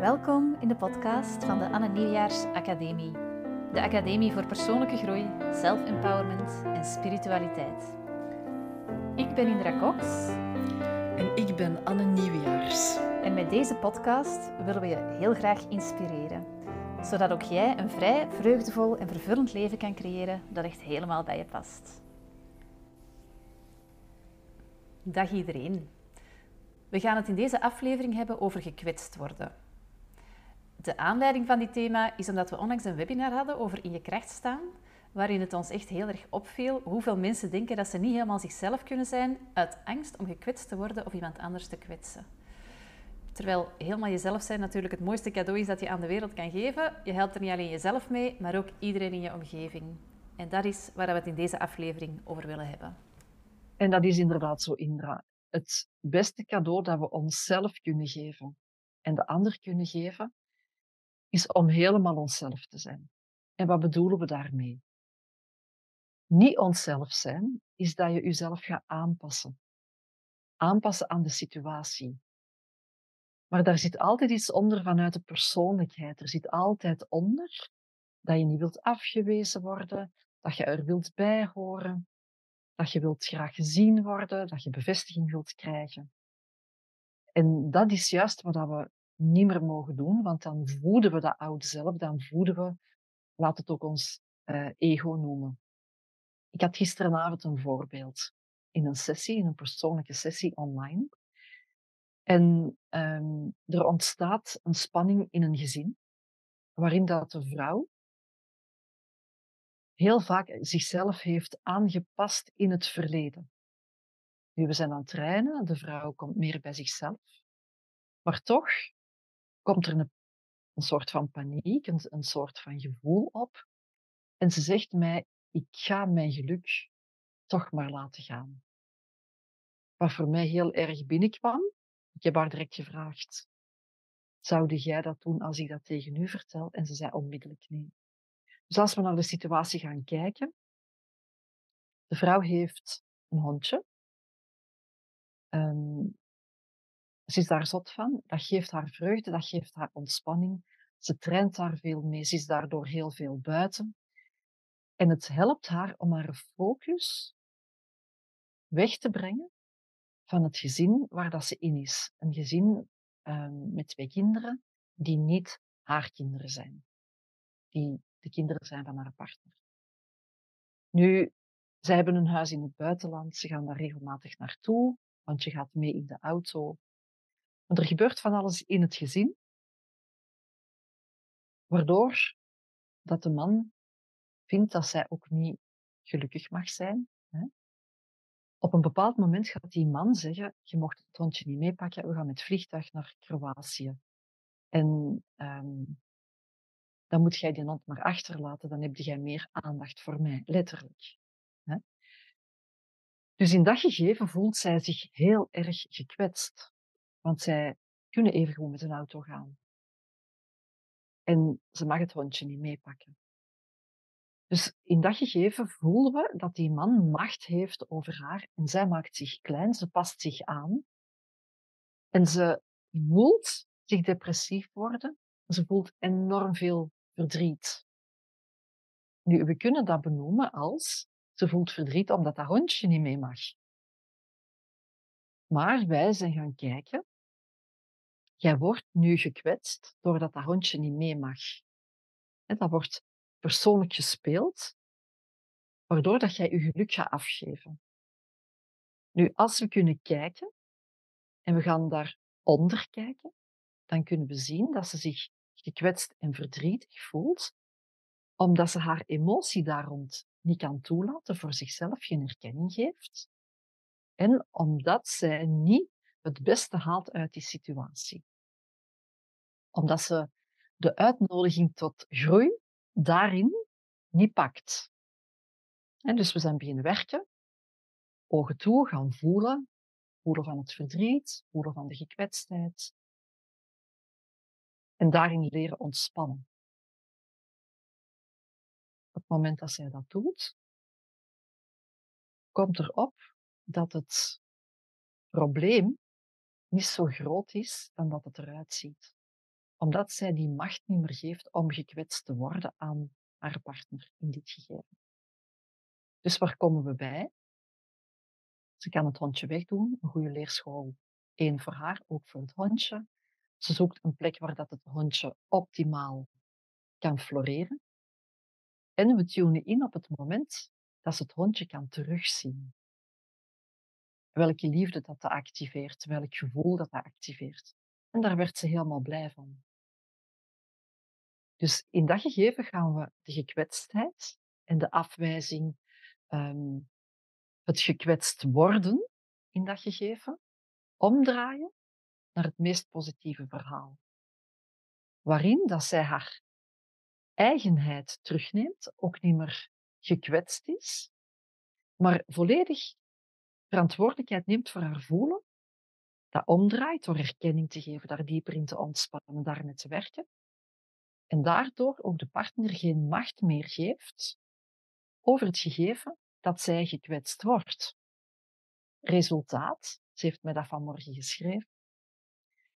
Welkom in de podcast van de Anne Nieuwjaars Academie. De Academie voor persoonlijke groei, self-empowerment en spiritualiteit. Ik ben Indra Cox. En ik ben Anne Nieuwjaars. En met deze podcast willen we je heel graag inspireren. Zodat ook jij een vrij, vreugdevol en vervullend leven kan creëren dat echt helemaal bij je past. Dag iedereen. We gaan het in deze aflevering hebben over gekwetst worden. De aanleiding van dit thema is omdat we onlangs een webinar hadden over in je kracht staan, waarin het ons echt heel erg opviel hoeveel mensen denken dat ze niet helemaal zichzelf kunnen zijn uit angst om gekwetst te worden of iemand anders te kwetsen. Terwijl helemaal jezelf zijn natuurlijk het mooiste cadeau is dat je aan de wereld kan geven. Je helpt er niet alleen jezelf mee, maar ook iedereen in je omgeving. En dat is waar we het in deze aflevering over willen hebben. En dat is inderdaad zo, Indra. Het beste cadeau dat we onszelf kunnen geven en de ander kunnen geven, is om helemaal onszelf te zijn. En wat bedoelen we daarmee? Niet onszelf zijn is dat je jezelf gaat aanpassen. Aanpassen aan de situatie. Maar daar zit altijd iets onder vanuit de persoonlijkheid. Er zit altijd onder dat je niet wilt afgewezen worden, dat je er wilt bij horen, dat je wilt graag gezien worden, dat je bevestiging wilt krijgen. En dat is juist wat we niet meer mogen doen, want dan voeden we dat oude zelf, dan voeden we, laat het ook ons uh, ego noemen. Ik had gisteravond een voorbeeld in een sessie, in een persoonlijke sessie online. En um, er ontstaat een spanning in een gezin, waarin dat de vrouw heel vaak zichzelf heeft aangepast in het verleden. Nu, we zijn aan het trainen, de vrouw komt meer bij zichzelf. Maar toch komt er een, een soort van paniek, een, soort van gevoel op. En ze zegt mij, ik ga mijn geluk toch maar laten gaan. Wat voor mij heel erg binnenkwam, ik heb haar direct gevraagd, zou jij dat doen als ik dat tegen u vertel? En ze zei onmiddellijk nee. Dus als we naar de situatie gaan kijken, de vrouw heeft een hondje. Um, ze is daar zot van. Dat geeft haar vreugde, dat geeft haar ontspanning. Ze traint daar veel mee. Ze is daardoor heel veel buiten. En het helpt haar om haar focus weg te brengen van het gezin waar dat ze in is. Een gezin um, met twee kinderen die niet haar kinderen zijn. Die de kinderen zijn van haar partner. Nu, zij hebben een huis in het buitenland. Ze gaan daar regelmatig naartoe, want je gaat mee in de auto. Want er gebeurt van alles in het gezin, waardoor dat de man vindt dat zij ook niet gelukkig mag zijn. Hè? Op een bepaald moment gaat die man zeggen, je mocht het hondje niet meepakken, we gaan met vliegtuig naar Kroatië. En um, dan moet jij die hond maar achterlaten, dan heb jij meer aandacht voor mij, letterlijk. Hè? Dus in dat gegeven voelt zij zich heel erg gekwetst. Want zij kunnen even goed met een auto gaan. En ze mag het hondje niet meepakken. Dus in dat gegeven voelen we dat die man macht heeft over haar en zij maakt zich klein, ze past zich aan en ze voelt zich depressief worden. Ze voelt enorm veel verdriet. Nu, we kunnen dat benoemen als ze voelt verdriet omdat dat hondje niet mee mag. Maar wij zijn gaan kijken jij wordt nu gekwetst doordat dat hondje niet mee mag. Dat wordt persoonlijk gespeeld, waardoor dat jij je geluk gaat afgeven. Nu, als we kunnen kijken en we gaan daaronder kijken, dan kunnen we zien dat ze zich gekwetst en verdrietig voelt, omdat ze haar emotie daar rond niet kan toelaten, voor zichzelf geen erkenning geeft, en omdat zij niet het beste haalt uit die situatie omdat ze de uitnodiging tot groei daarin niet pakt. En dus we zijn beginnen werken, ogen toe, gaan voelen, voelen van het verdriet, voelen van de gekwetstheid. En daarin leren ontspannen. Op het moment dat zij dat doet, komt erop dat het probleem niet zo groot is dan dat het eruit ziet. Omdat zij die macht niet meer geeft om gekwetst te worden aan haar partner in dit gegeven. Dus waar komen we bij? Ze kan het hondje wegdoen, een goede leerschool. Eén voor haar, ook voor het hondje. Ze zoekt een plek waar dat het hondje optimaal kan floreren. En we tunen in op het moment dat ze het hondje kan terugzien. Welke liefde dat, dat activeert, welk gevoel dat dat activeert. En daar werd ze helemaal blij van. Dus in dat gegeven gaan we de gekwetstheid en de afwijzing, ehm, het gekwetst worden in dat gegeven, omdraaien naar het meest positieve verhaal. Waarin dat zij haar eigenheid terugneemt, ook niet meer gekwetst is, maar volledig verantwoordelijkheid neemt voor haar voelen, dat omdraait door erkenning te geven, daar dieper in te ontspannen, daarmee te werken. En daardoor ook de partner geen macht meer geeft over het gegeven dat zij gekwetst wordt. Resultaat, ze heeft mij dat vanmorgen geschreven.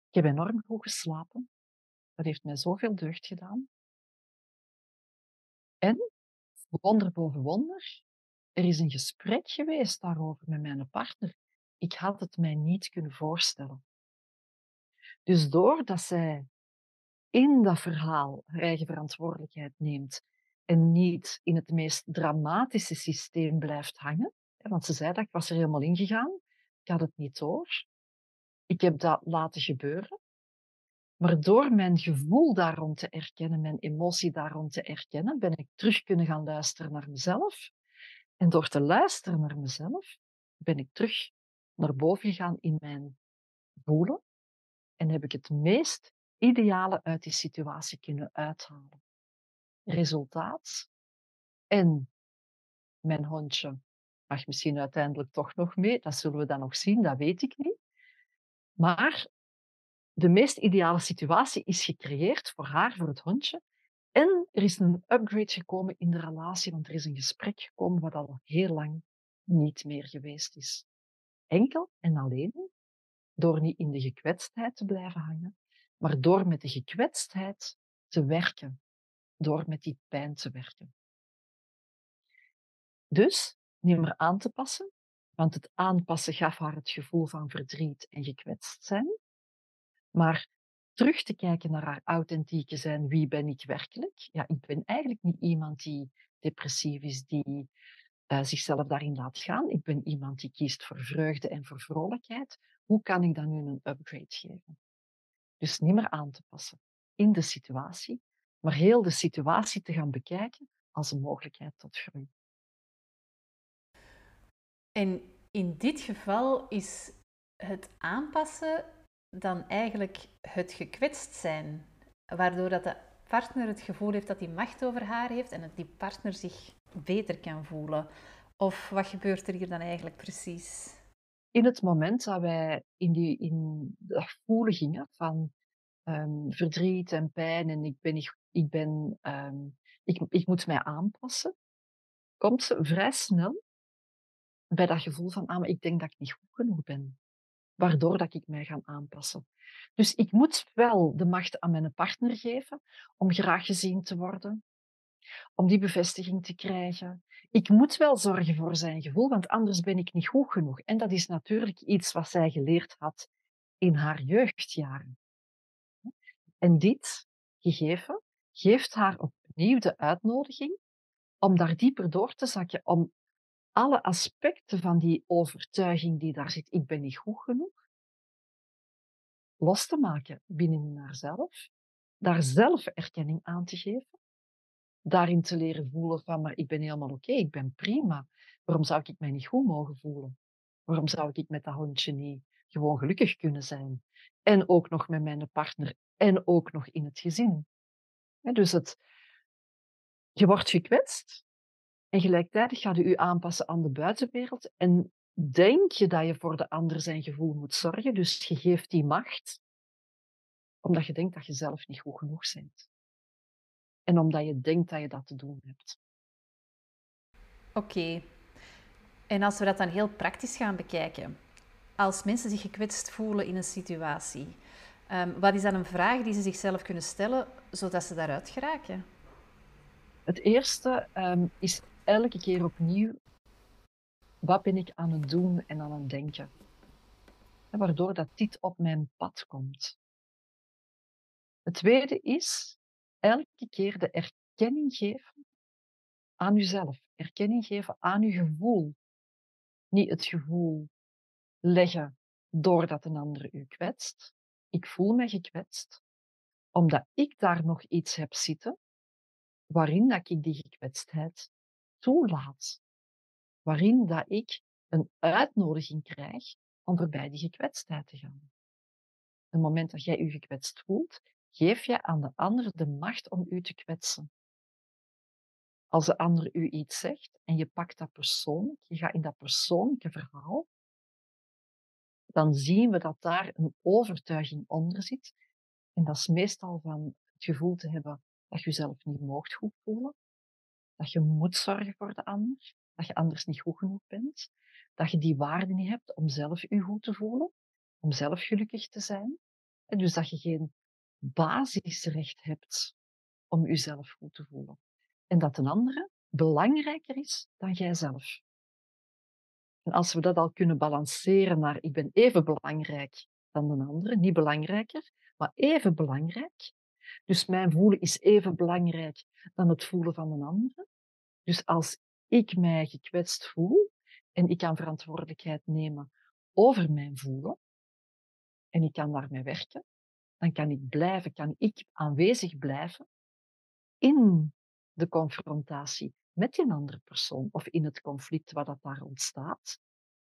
Ik heb enorm goed geslapen. Dat heeft mij zoveel deugd gedaan. En, wonder boven wonder, er is een gesprek geweest daarover met mijn partner. Ik had het mij niet kunnen voorstellen. Dus doordat zij in dat verhaal haar eigen verantwoordelijkheid neemt en niet in het meest dramatische systeem blijft hangen, want ze zei dat ik was er helemaal ingegaan, ik had het niet door, ik heb dat laten gebeuren, maar door mijn gevoel daarom te erkennen, mijn emotie daarom te erkennen, ben ik terug kunnen gaan luisteren naar mezelf. En door te luisteren naar mezelf, ben ik terug naar boven gegaan in mijn voelen en heb ik het meest ideale uit die situatie kunnen uithalen. Resultaat. En mijn hondje mag misschien uiteindelijk toch nog mee. Dat zullen we dan nog zien, dat weet ik niet. Maar de meest ideale situatie is gecreëerd voor haar, voor het hondje. En er is een upgrade gekomen in de relatie, want er is een gesprek gekomen wat al heel lang niet meer geweest is. Enkel en alleen door niet in de gekwetstheid te blijven hangen, maar door met de gekwetstheid te werken, door met die pijn te werken. Dus niet meer aan te passen, want het aanpassen gaf haar het gevoel van verdriet en gekwetst zijn, maar terug te kijken naar haar authentieke zijn, wie ben ik werkelijk? Ja, ik ben eigenlijk niet iemand die depressief is, die uh, zichzelf daarin laat gaan. Ik ben iemand die kiest voor vreugde en voor vrolijkheid. Hoe kan ik dan nu een upgrade geven? Dus niet meer aan te passen in de situatie, maar heel de situatie te gaan bekijken als een mogelijkheid tot groei. En in dit geval is het aanpassen dan eigenlijk het gekwetst zijn, waardoor dat de partner het gevoel heeft dat hij macht over haar heeft en dat die partner zich beter kan voelen. Of wat gebeurt er hier dan eigenlijk precies? In het moment dat wij in, die, in dat voelen gingen van um, verdriet en pijn en ik ben, ik, ik, ben um, ik, ik moet mij aanpassen, komt ze vrij snel bij dat gevoel van, ah, maar ik denk dat ik niet goed genoeg ben. Waardoor dat ik mij ga aanpassen. Dus ik moet wel de macht aan mijn partner geven om graag gezien te worden, om die bevestiging te krijgen. Ik moet wel zorgen voor zijn gevoel, want anders ben ik niet goed genoeg. En dat is natuurlijk iets wat zij geleerd had in haar jeugdjaren. En dit gegeven geeft haar opnieuw de uitnodiging om daar dieper door te zakken, om alle aspecten van die overtuiging die daar zit, ik ben niet goed genoeg, los te maken binnen haarzelf, daar zelf erkenning aan te geven daarin te leren voelen van, maar ik ben helemaal oké, ik ben prima. Waarom zou ik mij niet goed mogen voelen? Waarom zou ik met dat hondje niet gewoon gelukkig kunnen zijn? En ook nog met mijn partner en ook nog in het gezin. dus het, je wordt gekwetst en gelijktijdig ga je je aanpassen aan de buitenwereld en denk je dat je voor de ander zijn gevoel moet zorgen, dus je geeft die macht, omdat je denkt dat je zelf niet goed genoeg bent en omdat je denkt dat je dat te doen hebt. Oké. En als we dat dan heel praktisch gaan bekijken, als mensen zich gekwetst voelen in een situatie, Ehm, wat is dan een vraag die ze zichzelf kunnen stellen, zodat ze daaruit geraken? Het eerste ehm, is elke keer opnieuw, wat ben ik aan het doen en aan het denken? waardoor dat dit op mijn pad komt. Het tweede is elke keer de erkenning geven aan uzelf. Erkenning geven aan uw gevoel. Niet het gevoel leggen doordat een ander u kwetst. Ik voel me gekwetst, omdat ik daar nog iets heb zitten waarin dat ik die gekwetstheid toelaat. Waarin dat ik een uitnodiging krijg om voorbij die gekwetstheid te gaan. Op het moment dat jij je gekwetst voelt, geef je aan de ander de macht om u te kwetsen. Als de ander u iets zegt en je pakt dat persoonlijk, je gaat in dat persoonlijke verhaal, dan zien we dat daar een overtuiging onder zit. En dat is meestal van het gevoel te hebben dat je jezelf niet moogt goed voelen, dat je moet zorgen voor de ander, dat je anders niet goed genoeg bent, dat je die waarde niet hebt om zelf je goed te voelen, om zelf gelukkig te zijn. En dus dat je geen basisrecht hebt om jezelf goed te voelen. En dat een andere belangrijker is dan jijzelf. En als we dat al kunnen balanceren naar ik ben even belangrijk dan de andere, niet belangrijker, maar even belangrijk. Dus mijn voelen is even belangrijk dan het voelen van een andere. Dus als ik mij gekwetst voel en ik kan verantwoordelijkheid nemen over mijn voelen en ik kan daarmee werken, dan kan ik blijven, kan ik aanwezig blijven in de confrontatie met die andere persoon of in het conflict wat dat daar ontstaat.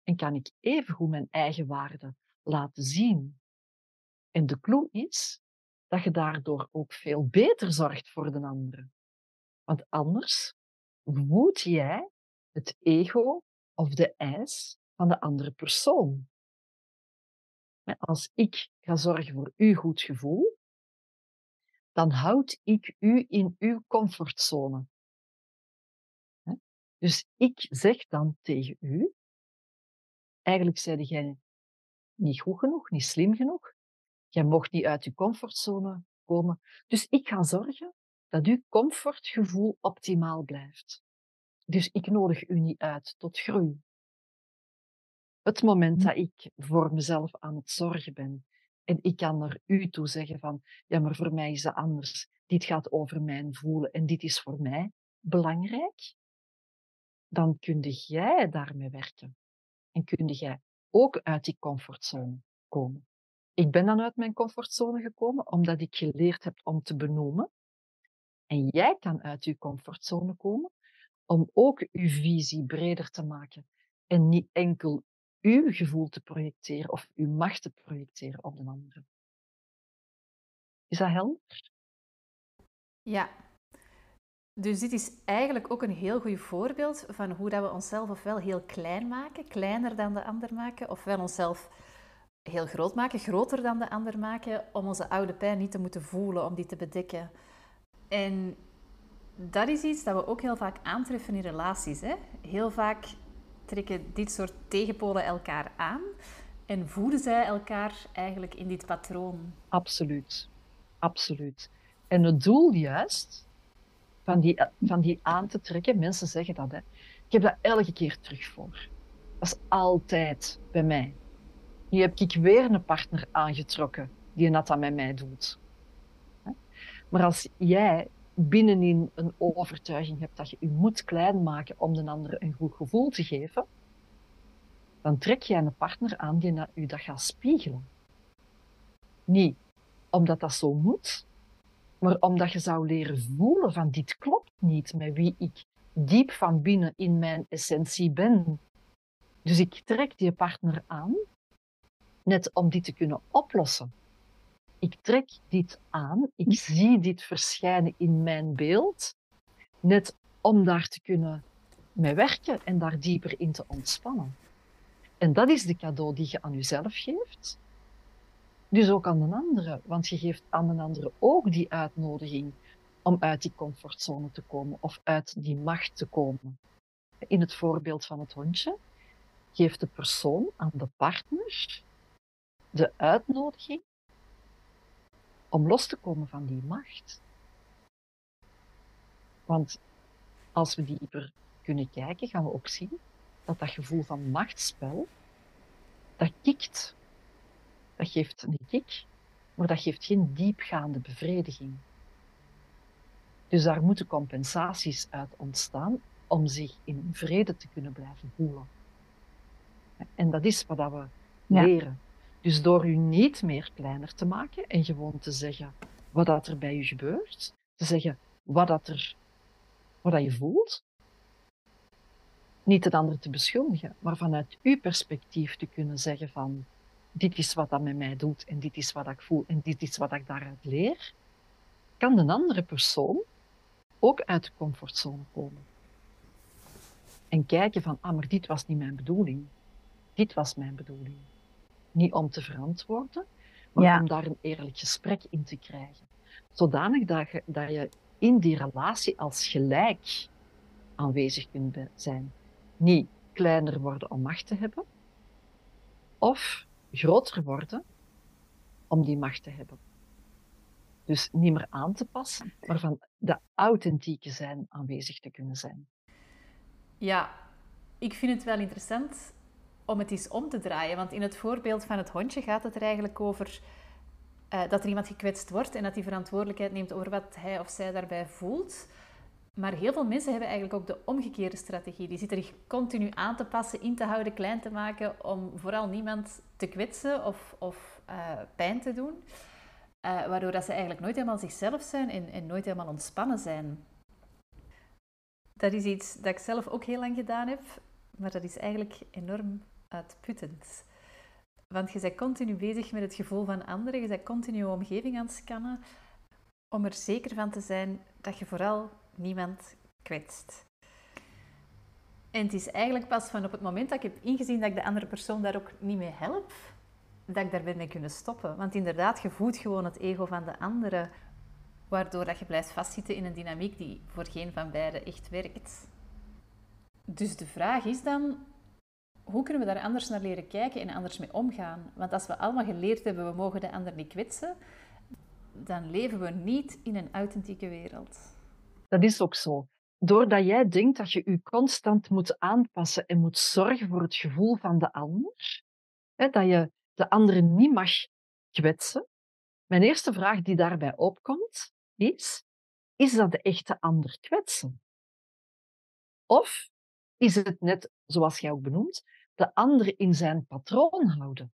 En kan ik evengoed mijn eigen waarde laten zien. En de clue is dat je daardoor ook veel beter zorgt voor de andere. Want anders voed jij het ego of de eis van de andere persoon. Als ik ga zorgen voor uw goed gevoel, dan houd ik u in uw comfortzone. Dus ik zeg dan tegen u, eigenlijk zeide jij niet goed genoeg, niet slim genoeg. Jij mocht niet uit je comfortzone komen. Dus ik ga zorgen dat uw comfortgevoel optimaal blijft. Dus ik nodig u niet uit tot groei. Het moment hm. dat ik voor mezelf aan het zorgen ben en ik kan naar u toe zeggen van, ja, maar voor mij is dat anders. Dit gaat over mijn voelen en dit is voor mij belangrijk. Dan kun jij daarmee werken. En kun jij ook uit die comfortzone komen. Ik ben dan uit mijn comfortzone gekomen omdat ik geleerd heb om te benoemen. En jij kan uit je comfortzone komen om ook je visie breder te maken en niet enkel uw gevoel te projecteren of uw macht te projecteren op de andere. Is dat helder? Ja. Dus dit is eigenlijk ook een heel goed voorbeeld van hoe dat we onszelf ofwel heel klein maken, kleiner dan de ander maken, ofwel onszelf heel groot maken, groter dan de ander maken, om onze oude pijn niet te moeten voelen, om die te bedekken. En dat is iets dat we ook heel vaak aantreffen in relaties. Hè? Heel vaak trekken dit soort tegenpolen elkaar aan en voeden zij elkaar eigenlijk in dit patroon. Absoluut, absoluut. En het doel juist van die, van die aan te trekken, mensen zeggen dat, hè. ik heb dat elke keer terug voor. Dat is altijd bij mij. Nu heb ik weer een partner aangetrokken die dat aan met mij doet. Maar als jij binnenin een overtuiging hebt dat je je moet klein maken om de ander een goed gevoel te geven, dan trek jij een partner aan die naar u dat gaat spiegelen. Niet omdat dat zo moet, maar omdat je zou leren voelen van dit klopt niet met wie ik diep van binnen in mijn essentie ben. Dus ik trek die partner aan, net om die te kunnen oplossen ik trek dit aan, ik zie dit verschijnen in mijn beeld, net om daar te kunnen mee werken en daar dieper in te ontspannen. En dat is de cadeau die je aan jezelf geeft, dus ook aan een andere, want je geeft aan een andere ook die uitnodiging om uit die comfortzone te komen of uit die macht te komen. In het voorbeeld van het hondje geeft de persoon aan de partner de uitnodiging om los te komen van die macht. Want als we dieper kunnen kijken, gaan we ook zien dat dat gevoel van machtsspel, dat kikt. Dat geeft een kick, maar dat geeft geen diepgaande bevrediging. Dus daar moeten compensaties uit ontstaan om zich in vrede te kunnen blijven voelen. En dat is wat we leren. Dus door u niet meer kleiner te maken en gewoon te zeggen wat dat er bij u gebeurt, te zeggen wat, dat er, wat dat je voelt, niet het ander te beschuldigen, maar vanuit uw perspectief te kunnen zeggen van dit is wat dat met mij doet en dit is wat ik voel en dit is wat ik daaruit leer, kan een andere persoon ook uit de comfortzone komen. En kijken van, ah, maar dit was niet mijn bedoeling. Dit was mijn bedoeling. Niet om te verantwoorden, maar om daar een eerlijk gesprek in te krijgen. Zodanig dat je, dat je in die relatie als gelijk aanwezig kunt zijn. Niet kleiner worden om macht te hebben, of groter worden om die macht te hebben. Dus niet meer aan te passen, maar van de authentieke zijn aanwezig te kunnen zijn. Ja, ik vind het wel interessant om het eens om te draaien. Want in het voorbeeld van het hondje gaat het er eigenlijk over uh, dat er iemand gekwetst wordt en dat hij verantwoordelijkheid neemt over wat hij of zij daarbij voelt. Maar heel veel mensen hebben eigenlijk ook de omgekeerde strategie. Die zitten zich continu aan te passen, in te houden, klein te maken, om vooral niemand te kwetsen of, of uh, pijn te doen. Uh, waardoor dat ze eigenlijk nooit helemaal zichzelf zijn en, en nooit helemaal ontspannen zijn. Dat is iets dat ik zelf ook heel lang gedaan heb, maar dat is eigenlijk enorm uitputtend. Want je bent continu bezig met het gevoel van anderen, je bent continu je omgeving aan het scannen, om er zeker van te zijn dat je vooral niemand kwetst. En het is eigenlijk pas van op het moment dat ik heb ingezien dat ik de andere persoon daar ook niet mee help, dat ik daar ben mee kunnen stoppen. Want inderdaad, je voedt gewoon het ego van de andere, waardoor dat je blijft vastzitten in een dynamiek die voor geen van beiden echt werkt. Dus de vraag is dan, hoe kunnen we daar anders naar leren kijken en anders mee omgaan? Want als we allemaal geleerd hebben, we mogen de ander niet kwetsen, dan leven we niet in een authentieke wereld. Dat is ook zo. Doordat jij denkt dat je je constant moet aanpassen en moet zorgen voor het gevoel van de ander, hè, dat je de andere niet mag kwetsen. Mijn eerste vraag die daarbij opkomt is, is dat de echte ander kwetsen? Of is het net, zoals jij ook benoemt, de ander in zijn patroon houden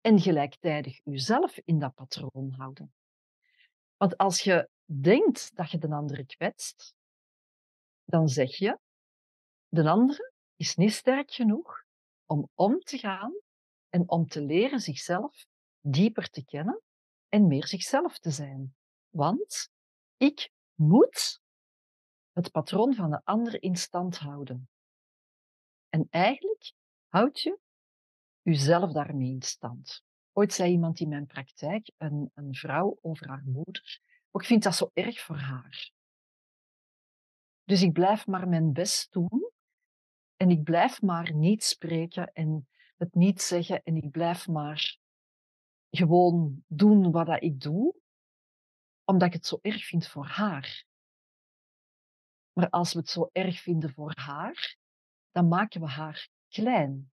en gelijktijdig uzelf in dat patroon houden? Want als je denkt dat je de andere kwetst, dan zeg je, de andere is niet sterk genoeg om om te gaan en om te leren zichzelf dieper te kennen en meer zichzelf te zijn. Want ik moet het patroon van de ander in stand houden. En eigenlijk houd je jezelf daarmee in stand. Ooit zei iemand in mijn praktijk, een, een vrouw over haar moeder, ook ik vind dat zo erg voor haar. Dus ik blijf maar mijn best doen en ik blijf maar niet spreken en het niet zeggen en ik blijf maar gewoon doen wat ik doe, omdat ik het zo erg vind voor haar. Maar als we het zo erg vinden voor haar, dan maken we haar klein.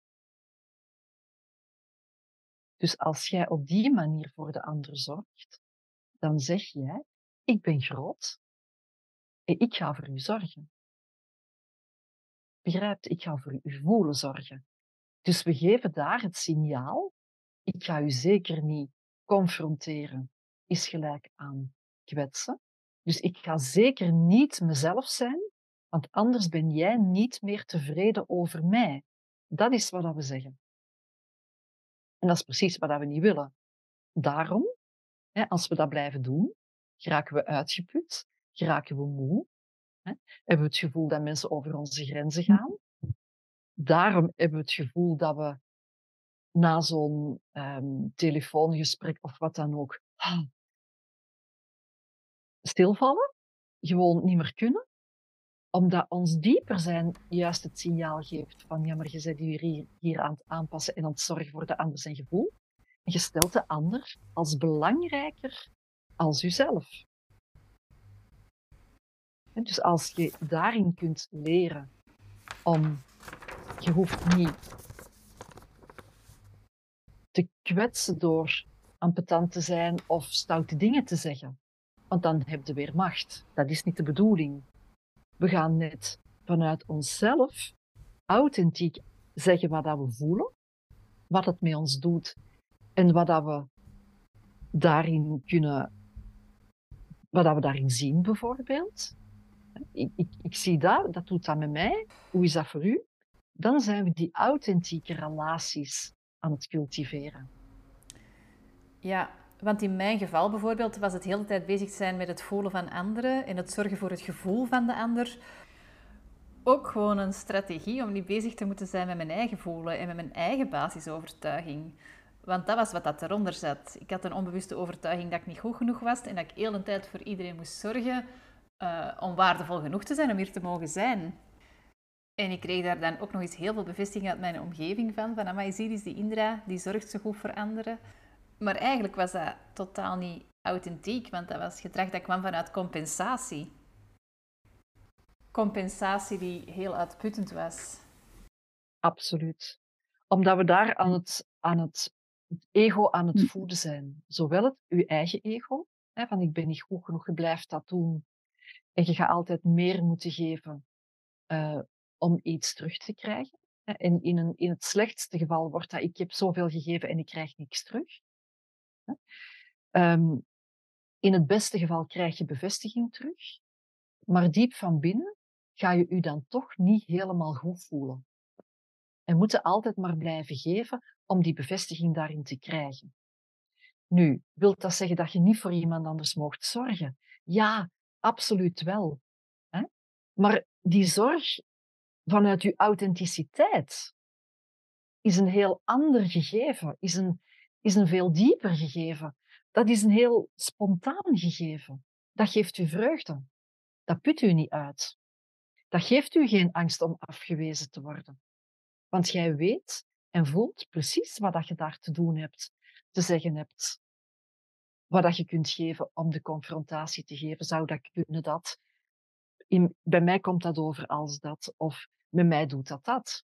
Dus als jij op die manier voor de ander zorgt, dan zeg jij, ik ben groot en ik ga voor u zorgen. Begrijpt, ik ga voor u voelen zorgen. Dus we geven daar het signaal, ik ga u zeker niet confronteren, is gelijk aan kwetsen. Dus ik ga zeker niet mezelf zijn, want anders ben jij niet meer tevreden over mij. Dat is wat we zeggen. En dat is precies wat we niet willen. Daarom, als we dat blijven doen, geraken we uitgeput, geraken we moe, hebben we het gevoel dat mensen over onze grenzen gaan daarom hebben we het gevoel dat we na zo'n um, telefoongesprek of wat dan ook ah, stilvallen, gewoon niet meer kunnen, omdat ons dieper zijn juist het signaal geeft van ja, maar je bent hier, hier aan het aanpassen en aan het zorgen voor de ander zijn gevoel. En je stelt de ander als belangrijker als uzelf. Dus als je daarin kunt leren om, je hoeft niet te kwetsen door ampetant te zijn of stoute dingen te zeggen. Want dan heb je weer macht. Dat is niet de bedoeling. We gaan net vanuit onszelf authentiek zeggen wat dat we voelen, wat het met ons doet en wat dat we daarin kunnen, wat dat we daarin zien bijvoorbeeld. Ik, ik, ik zie dat, dat doet dat met mij. Hoe is dat voor u? Dan zijn we die authentieke relaties aan het cultiveren. Ja, want in mijn geval bijvoorbeeld was het de hele tijd bezig zijn met het voelen van anderen en het zorgen voor het gevoel van de ander. Ook gewoon een strategie om niet bezig te moeten zijn met mijn eigen voelen en met mijn eigen basisovertuiging. Want dat was wat dat eronder zat. Ik had een onbewuste overtuiging dat ik niet goed genoeg was en dat ik heel de tijd voor iedereen moest zorgen uh, om waardevol genoeg te zijn om hier te mogen zijn. En ik kreeg daar dan ook nog eens heel veel bevestiging uit mijn omgeving van. Van, amai, zie die Indra, die zorgt zo goed voor anderen. Maar eigenlijk was dat totaal niet authentiek, want dat was gedrag dat kwam vanuit compensatie. Compensatie die heel uitputtend was. Absoluut. Omdat we daar aan het, aan het, ego aan het hm. voeden zijn. Zowel het, uw eigen ego, hè, van ik ben niet goed genoeg, je blijft dat doen. En je gaat altijd meer moeten geven uh, om iets terug te krijgen. En in, een, in het slechtste geval wordt dat ik heb zoveel gegeven en ik krijg niks terug. Um, in het beste geval krijg je bevestiging terug, maar diep van binnen ga je u dan toch niet helemaal goed voelen. En moeten altijd maar blijven geven om die bevestiging daarin te krijgen. Nu, wilt dat zeggen dat je niet voor iemand anders mocht zorgen? Ja, absoluut wel. Hè? Maar die zorg vanuit uw authenticiteit is een heel ander gegeven, is een, is een veel dieper gegeven. Dat is een heel spontaan gegeven. Dat geeft u vreugde. Dat put u niet uit. Dat geeft u geen angst om afgewezen te worden. Want jij weet en voelt precies wat je daar te doen hebt, te zeggen hebt. Wat dat je kunt geven om de confrontatie te geven. Zou dat kunnen dat? In, bij mij komt dat over als dat. Of met mij doet dat dat.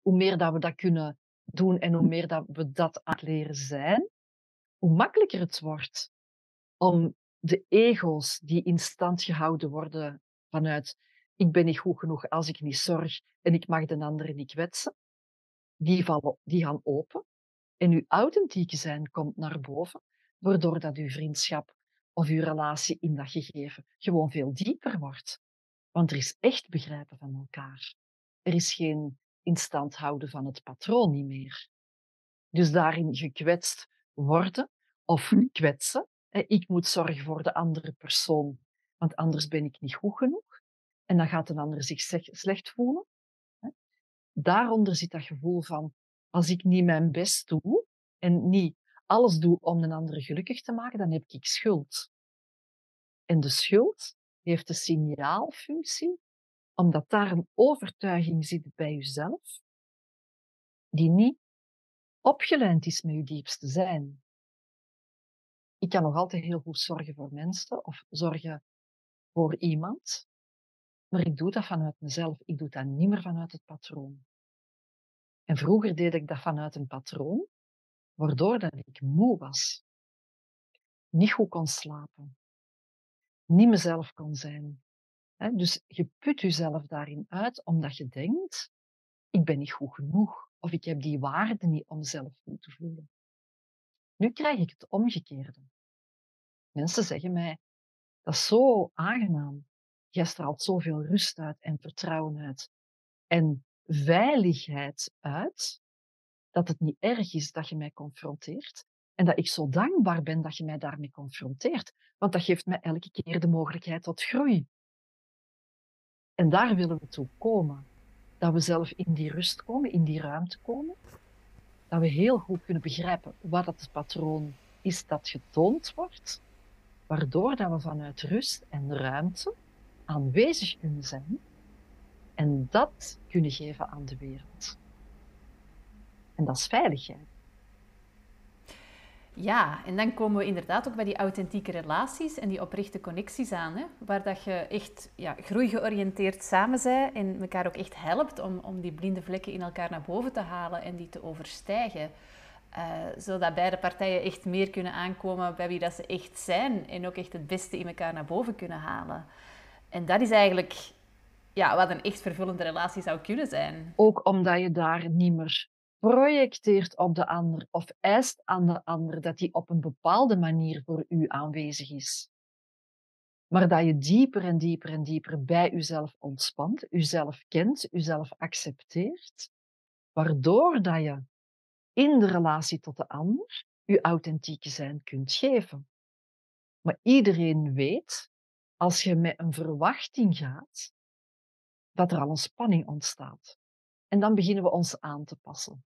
Hoe meer dat we dat kunnen doen en hoe meer dat we dat aan het leren zijn, hoe makkelijker het wordt om de ego's die in stand gehouden worden vanuit ik ben niet goed genoeg als ik niet zorg en ik mag de anderen niet kwetsen, die, vallen, die gaan open en uw authentieke zijn komt naar boven, waardoor dat uw vriendschap of uw relatie in dat gegeven gewoon veel dieper wordt. Want er is echt begrijpen van elkaar. Er is geen instand houden van het patroon niet meer. Dus daarin gekwetst worden of hm. kwetsen. Ik moet zorgen voor de andere persoon, want anders ben ik niet goed genoeg. En dan gaat een ander zich slecht voelen. Daaronder zit dat gevoel van, als ik niet mijn best doe en niet alles doe om een ander gelukkig te maken, dan heb ik schuld. En de schuld heeft de signaalfunctie, omdat daar een overtuiging zit bij jezelf, die niet opgeleid is met je diepste zijn. Ik kan nog altijd heel goed zorgen voor mensen of zorgen voor iemand, maar ik doe dat vanuit mezelf. Ik doe dat niet meer vanuit het patroon. En vroeger deed ik dat vanuit een patroon, waardoor dat ik moe was, niet goed kon slapen, niet mezelf kon zijn. Dus je put jezelf daarin uit omdat je denkt, ik ben niet goed genoeg of ik heb die waarde niet om zelf goed te voelen. Nu krijg ik het omgekeerde. Mensen zeggen mij, dat is zo aangenaam. Jij straalt zoveel rust uit en vertrouwen uit en veiligheid uit, dat het niet erg is dat je mij confronteert en dat ik zo dankbaar ben dat je mij daarmee confronteert, want dat geeft mij elke keer de mogelijkheid tot groei. En daar willen we toe komen. Dat we zelf in die rust komen, in die ruimte komen. Dat we heel goed kunnen begrijpen wat het patroon is dat getoond wordt. Waardoor dat we vanuit rust en ruimte aanwezig kunnen zijn. En dat kunnen geven aan de wereld. En dat is veiligheid. Ja, en dan komen we inderdaad ook bij die authentieke relaties en die oprechte connecties aan. Hè? Waar dat je echt ja, groeigeoriënteerd samen bent en elkaar ook echt helpt om, om die blinde vlekken in elkaar naar boven te halen en die te overstijgen. Uh, zodat beide partijen echt meer kunnen aankomen bij wie dat ze echt zijn en ook echt het beste in elkaar naar boven kunnen halen. En dat is eigenlijk ja, wat een echt vervullende relatie zou kunnen zijn. Ook omdat je daar niet meer projecteert op de ander of eist aan de ander dat hij op een bepaalde manier voor u aanwezig is. Maar dat je dieper en dieper en dieper bij uzelf ontspant, uzelf kent, uzelf accepteert, waardoor dat je in de relatie tot de ander je authentieke zijn kunt geven. Maar iedereen weet, als je met een verwachting gaat, dat er al een spanning ontstaat. En dan beginnen we ons aan te passen.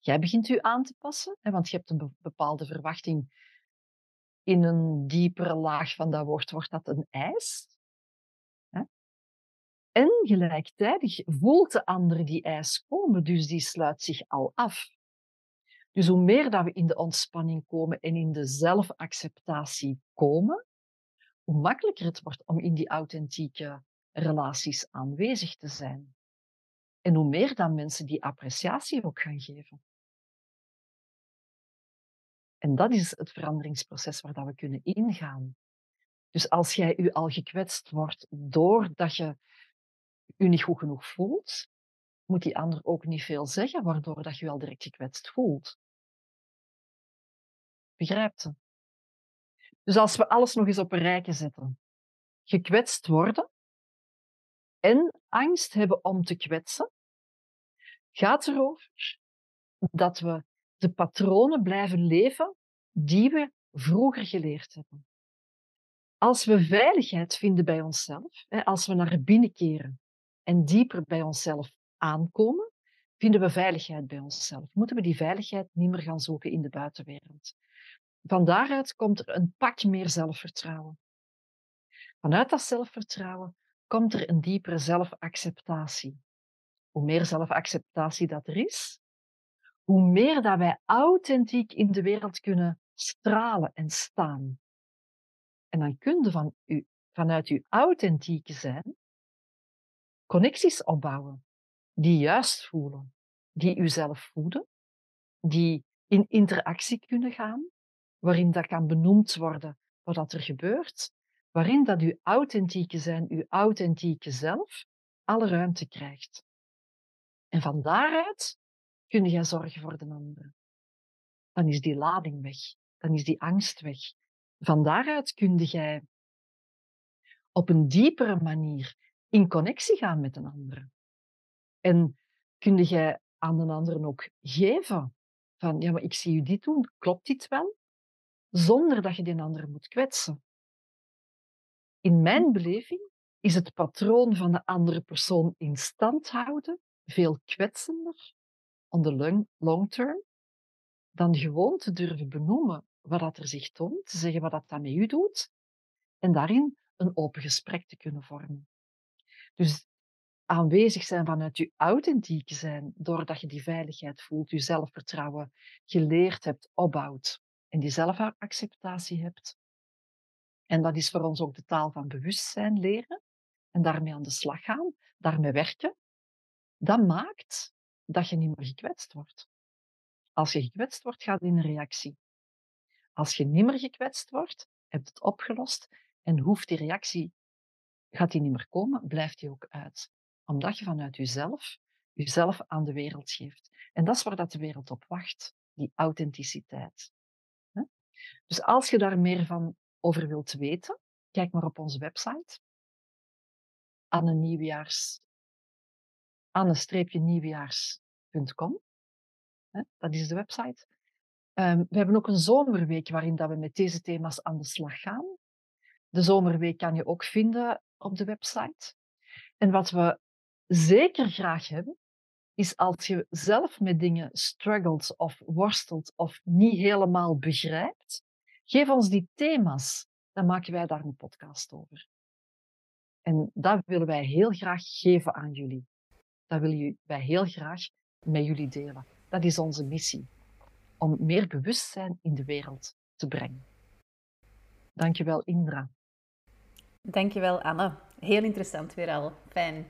Jij begint u aan te passen, want je hebt een bepaalde verwachting. In een diepere laag van dat woord wordt dat een eis. En gelijktijdig voelt de ander die eis komen, dus die sluit zich al af. Dus hoe meer dat we in de ontspanning komen en in de zelfacceptatie komen, hoe makkelijker het wordt om in die authentieke relaties aanwezig te zijn. En hoe meer dan mensen die appreciatie ook gaan geven. En dat is het veranderingsproces waar dat we kunnen ingaan. Dus als jij u al gekwetst wordt doordat je u niet goed genoeg voelt, moet die ander ook niet veel zeggen, waardoor dat je je al direct gekwetst voelt. Begrijpt ze? Dus als we alles nog eens op een rijtje zetten. Gekwetst worden en angst hebben om te kwetsen, gaat erover dat we de patronen blijven leven die we vroeger geleerd hebben. Als we veiligheid vinden bij onszelf, als we naar binnen keren en dieper bij onszelf aankomen, vinden we veiligheid bij onszelf. Moeten we die veiligheid niet meer gaan zoeken in de buitenwereld. Van daaruit komt er een pak meer zelfvertrouwen. Vanuit dat zelfvertrouwen komt er een diepere zelfacceptatie. Hoe meer zelfacceptatie dat er is, hoe meer dat wij authentiek in de wereld kunnen stralen en staan. En dan kun je van u, vanuit uw authentieke zijn connecties opbouwen die juist voelen, die u zelf voeden, die in interactie kunnen gaan, waarin dat kan benoemd worden wat er gebeurt, waarin dat uw authentieke zijn, uw authentieke zelf, alle ruimte krijgt. En van daaruit kun jij zorgen voor de andere. Dan is die lading weg, dan is die angst weg. Van daaruit kun jij op een diepere manier in connectie gaan met een andere. En kun jij aan een andere ook geven van, ja, maar ik zie u dit doen, klopt dit wel? Zonder dat je die andere moet kwetsen. In mijn beleving is het patroon van de andere persoon in stand houden veel kwetsender on the long, term dan gewoon te durven benoemen wat dat er zich toont, te zeggen wat dat, dat met u doet en daarin een open gesprek te kunnen vormen. Dus aanwezig zijn vanuit je authentieke zijn, doordat je die veiligheid voelt, je zelfvertrouwen geleerd hebt, opbouwt en die zelfacceptatie hebt. En dat is voor ons ook de taal van bewustzijn leren en daarmee aan de slag gaan, daarmee werken. Dat maakt dat je niet meer gekwetst wordt. Als je gekwetst wordt, gaat in een reactie. Als je niet meer gekwetst wordt, hebt het opgelost en hoeft die reactie, gaat die niet meer komen, blijft die ook uit. Omdat je vanuit jezelf, jezelf aan de wereld geeft. En dat is waar dat de wereld op wacht, die authenticiteit. Dus als je daar meer van over wilt weten, kijk maar op onze website. Anne Nieuwjaars anne-nieuwjaars.com. Dat is de website. Um, we hebben ook een zomerweek waarin dat we met deze thema's aan de slag gaan. De zomerweek kan je ook vinden op de website. En wat we zeker graag hebben, is als je zelf met dingen struggelt of worstelt of niet helemaal begrijpt, geef ons die thema's. Dan maken wij daar een podcast over. En dat willen wij heel graag geven aan jullie dat willen wij heel graag met jullie delen. Dat is onze missie. om meer bewustzijn in de wereld te brengen. Dankjewel, Indra. Dankjewel, Anne. Heel interessant weer al. Fijn.